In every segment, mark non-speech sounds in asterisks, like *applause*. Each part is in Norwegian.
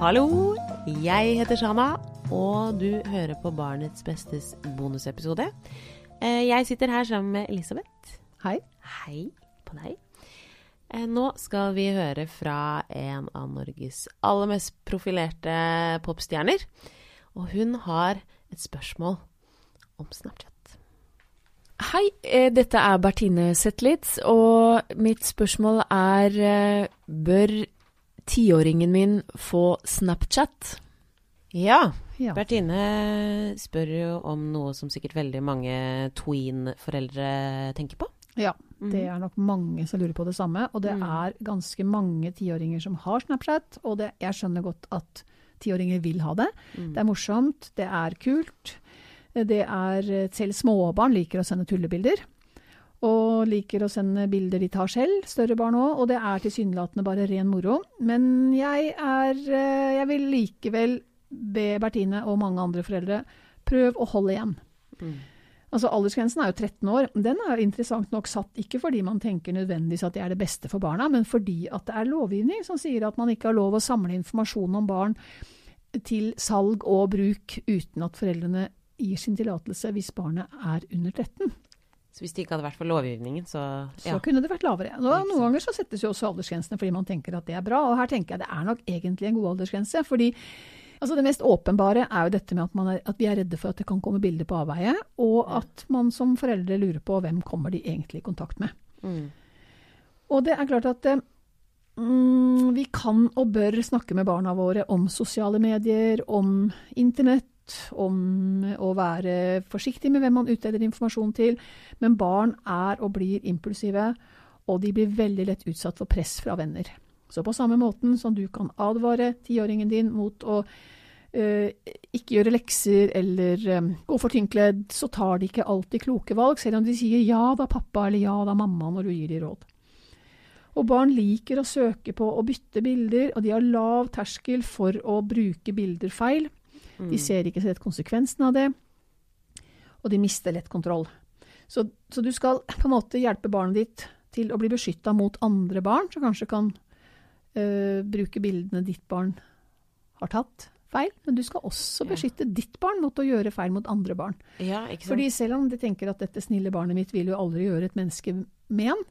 Hallo, jeg heter Shana, og du hører på Barnets bestes bonusepisode. Eh, Jeg sitter her sammen med Elisabeth. Hei. Hei på deg. Eh, Nå skal vi høre fra en av Norges aller mest profilerte popstjerner. Og hun har et spørsmål om Snapchat. Hei, eh, dette er Bertine Zetlitz, og mitt spørsmål er Bør tiåringen min få Snapchat? Ja, Ja. Bertine spør jo om noe som sikkert veldig mange tween-foreldre tenker på. ja. Det er nok mange som lurer på det samme. Og det Mm. er ganske mange tiåringer som har Snapchat. Og det, jeg skjønner godt at tiåringer vil ha det. Mm. Det er morsomt, det er kult. Det er Selv småbarn liker å sende tullebilder. Og liker å sende bilder de tar selv, større barn òg. Og det er tilsynelatende bare ren moro. Men jeg er eh, Jeg vil likevel be Bertine og mange andre foreldre prøv å holde igjen. Mm. Altså Aldersgrensen er jo 13 år. Den er jo interessant nok satt ikke fordi man tenker nødvendigvis at det er det beste for barna, men fordi at det er lovgivning som sier at man ikke har lov å samle informasjon om barn til salg og bruk uten at foreldrene gir sin tillatelse hvis barnet er under 13. Så hvis det ikke hadde vært for lovgivningen, så ja. Så kunne det vært lavere. Nå, noen ganger så settes jo også aldersgrensene fordi man tenker at det er bra, og her tenker jeg det er nok egentlig en god aldersgrense. fordi Altså Det mest åpenbare er jo dette med at, man er, at vi er redde for at det kan komme bilder på avveie, og at man som foreldre lurer på hvem kommer de egentlig i kontakt med. Mm. Og det er klart at eh, mm, vi kan og bør snakke med barna våre om sosiale medier, om internett, om å være forsiktig med hvem man utdeler informasjon til. Men barn er og blir impulsive, og de blir veldig lett utsatt for press fra venner. Så på samme måten som du kan advare tiåringen din mot å Uh, ikke gjøre lekser eller eh, gå for tynnkledd, så tar de ikke alltid kloke valg, selv om de sier ja da pappa eller ja da mamma når du gir dem råd. Og barn liker å søke på å bytte bilder, og de har lav terskel for å bruke bilder feil. Mm. De ser ikke så lett konsekvensen av det, og de mister lett kontroll. Så, så du skal på en måte hjelpe barnet ditt til å bli beskytta mot andre barn, som kanskje kan øh, bruke bildene ditt barn har tatt feil. Men du skal også Ja. beskytte ditt barn mot å gjøre feil mot andre barn. Ja? Fordi selv om de tenker at dette snille barnet mitt vil jo aldri gjøre et menneske men,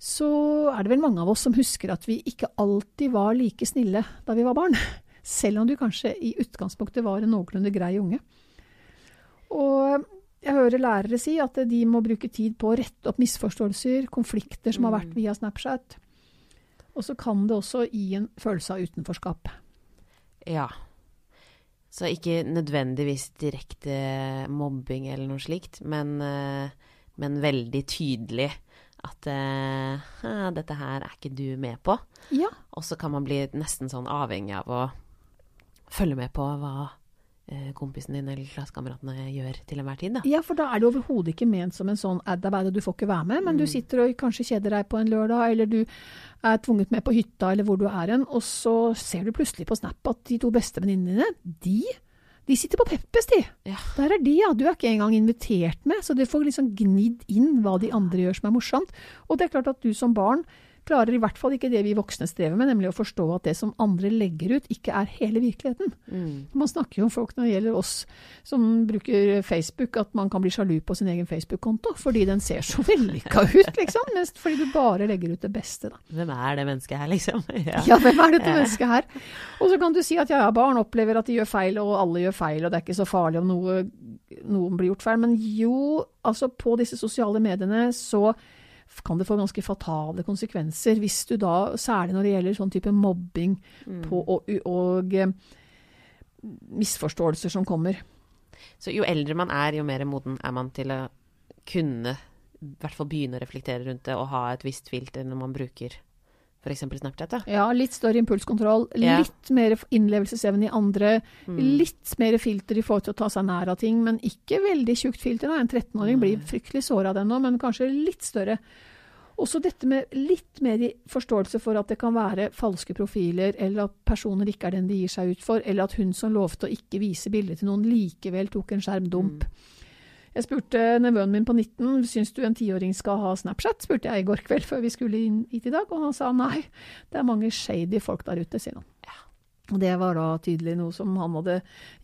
så er det vel mange av oss som husker at vi ikke alltid var like snille da vi var barn. Selv om du kanskje i utgangspunktet var en noenlunde grei unge. Og jeg hører lærere si at de må bruke tid på å rette opp misforståelser, konflikter som har vært Mm. via Snapchat. Og så kan det også gi en følelse av utenforskap. Ja. Så ikke nødvendigvis direkte mobbing eller noe slikt, men, eh, men veldig tydelig at eh, dette her er ikke du med på. Ja, Og så kan man bli nesten sånn avhengig av å følge med på hva eh, kompisen din eller klassekameratene gjør til enhver tid, da. Ja, for da er det overhodet ikke ment som en sånn ad-arbeid og du får ikke være med, men du Mm. sitter og kanskje kjeder deg på en lørdag, eller du er tvunget med på hytta, eller hvor du er hen, og så ser du plutselig på Snap at de to bestevenninnene dine, de, de sitter på Peppes, de. Ja. Der er de, ja. Du er ikke engang invitert med, så du får liksom gnidd inn hva de andre gjør som er morsomt. Og det er klart at du som barn klarer i hvert fall ikke det vi voksne strever med, nemlig å forstå at det som andre legger ut, ikke er hele virkeligheten. Mm. Man snakker jo om folk når det gjelder oss som bruker Facebook, at man kan bli sjalu på sin egen Facebook-konto, fordi den ser så *laughs* vellykka ut, liksom. Mest fordi du bare legger ut det beste, da. Hvem er det mennesket her, liksom? *laughs* Ja. Ja, hvem er dette Ja. mennesket her? Og så kan du si at ja, ja, barn opplever at de gjør feil, og alle gjør feil, og det er ikke så farlig om noe, noen blir gjort feil. Men jo, altså på disse sosiale mediene så kan det få ganske fatale konsekvenser hvis du da, særlig når det gjelder sånn type mobbing Mm. på, og, og eh, misforståelser som kommer. Så jo eldre man er, jo mer moden er man til å kunne i hvert fall begynne å reflektere rundt det og ha et visst filter når man bruker f.eks. Snapchat. Da. Ja, litt større impulskontroll, Ja. litt mer innlevelsesevne i andre, Mm. litt mer filter i forhold til å ta seg nær av ting, men ikke veldig tjukt filter. Da. En 13-åring blir fryktelig såra av den nå, men kanskje litt større. Også dette med litt mer forståelse for at det kan være falske profiler, eller at personer ikke er den de gir seg ut for, eller at hun som lovte å ikke vise bildet til noen, likevel tok en skjermdump. Mm. Jeg spurte nevøen min på 19 syns du en tiåring skal ha Snapchat, spurte jeg i går kveld før vi skulle inn hit i dag, og han sa nei, det er mange shady folk der ute, sier han. Og det var da tydelig noe som han hadde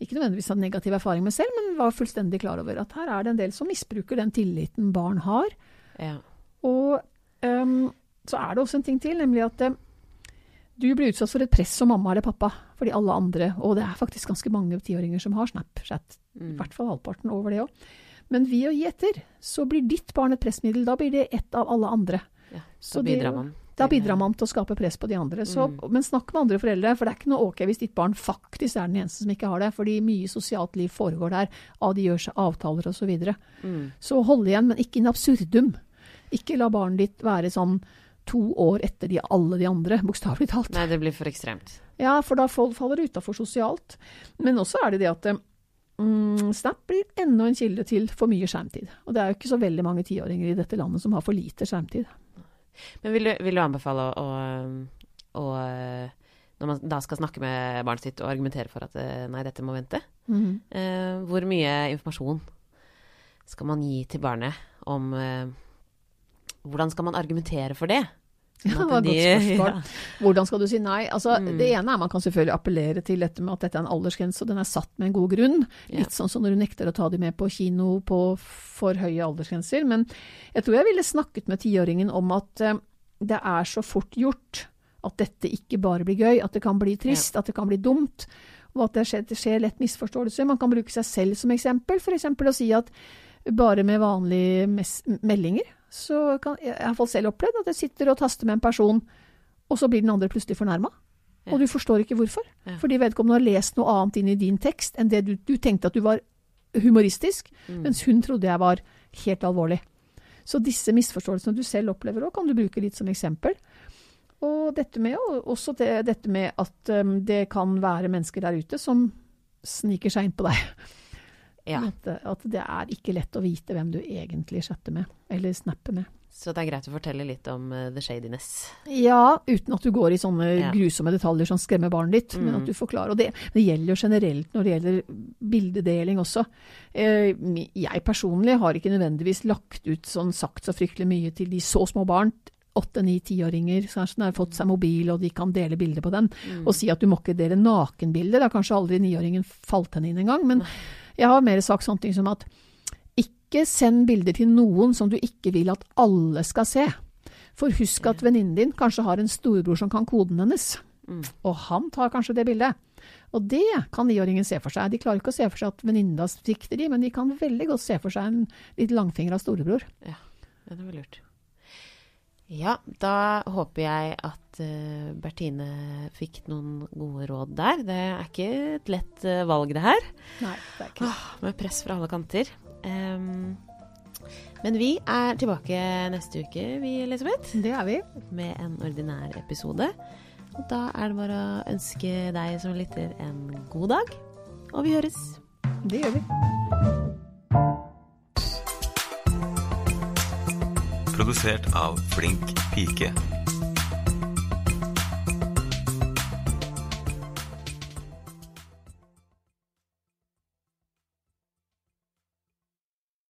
ikke nødvendigvis hatt negativ erfaring med selv, men var fullstendig klar over at her er det en del som misbruker den tilliten barn har. Ja. Og um, så er det også en ting til, nemlig at um, du blir utsatt for et press som mamma eller pappa, fordi alle andre, og det er faktisk ganske mange tiåringer som har Snapchat, i Mm. hvert fall halvparten over det òg. Men ved å gi etter, så blir ditt barn et pressmiddel. Da blir det ett av alle andre. ja. Så Så bidrar man. Da bidrar man til å skape press på de andre. Så, Mm. Men snakk med andre foreldre, for det er ikke noe ok hvis ditt barn faktisk er den eneste som ikke har det. Fordi mye sosialt liv foregår der, av de gjør seg avtaler osv. Så, videre. Mm. så hold igjen, men ikke in absurdum. Ikke la barnet ditt være sånn to år etter de, alle de andre, bokstavelig talt. Nei, det blir for ekstremt. Ja, for da faller det utafor sosialt. Men også er det det at mm, Snap blir enda en kilde til for mye skjermtid. Og det er jo ikke så veldig mange tiåringer i dette landet som har for lite skjermtid. Men vil du, vil du anbefale å, å, å Når man da skal snakke med barnet sitt og argumentere for at eh, nei, dette må vente, eh, hvor mye informasjon skal man gi til barnet om eh, Hvordan skal man argumentere for det? Ja, det var et godt de- spørsmål. Hvordan skal du si nei? Altså, Mm. Det ene er man kan selvfølgelig appellere til dette med at dette er en aldersgrense, og den er satt med en god grunn. Ja. Litt sånn som når du nekter å ta dem med på kino på for høye aldersgrenser. Men jeg tror jeg ville snakket med tiåringen om at eh, det er så fort gjort at dette ikke bare blir gøy, at det kan bli trist, at det kan bli dumt. Og at det skjer, det skjer lett misforståelser. Man kan bruke seg selv som eksempel. F.eks. å si at bare med vanlige meldinger, så kan jeg, har fått selv opplevd at jeg sitter og taster med en person, og så blir den andre plutselig fornærma. Ja. Og du forstår ikke hvorfor. Ja. Fordi vedkommende har lest noe annet inn i din tekst enn det du, du tenkte at du var humoristisk, Mm. mens hun trodde jeg var helt alvorlig. Så disse misforståelsene du selv opplever òg, kan du bruke litt som eksempel. Og dette med, også det, dette med at um, det kan være mennesker der ute som sniker seg inn på deg. Ja. At, at det er ikke lett å vite hvem du egentlig chatter med, eller snapper med. Så det er greit å fortelle litt om uh, the shadiness. Ja, uten at du går i sånne Ja. grusomme detaljer som skremmer barnet ditt, men Mm. at du forklarer. Og det, det gjelder jo generelt når det gjelder bildedeling også. Eh, jeg personlig har ikke nødvendigvis lagt ut sånn sagt så fryktelig mye til de så små barn. Åtte, ni, tiåringer som har fått seg mobil, og de kan dele bilder på den. Mm. Og si at du må ikke dele nakenbilder. Det har kanskje aldri niåringen falt henne inn engang. Men jeg har mer sagt sånne ting som at ikke send bilder til noen som du ikke vil at alle skal se. For husk at venninnen din kanskje har en storebror som kan koden hennes. Mm. Og han tar kanskje det bildet. Og det kan niåringen se for seg. De klarer ikke å se for seg at venninna svikter de, men de kan veldig godt se for seg en litt langfingra storebror. Ja, det var lurt. Ja, da håper jeg at eh, Bertine fikk noen gode råd der. Det er ikke et lett eh, valg, det her. Nei, det med press fra alle kanter. Um, men vi er tilbake neste uke, vi, Elisabeth, Det er vi. med en ordinær episode. Og da er det bare å ønske deg som lytter en god dag, og vi høres. Det gjør vi. Produsert av Flink pike.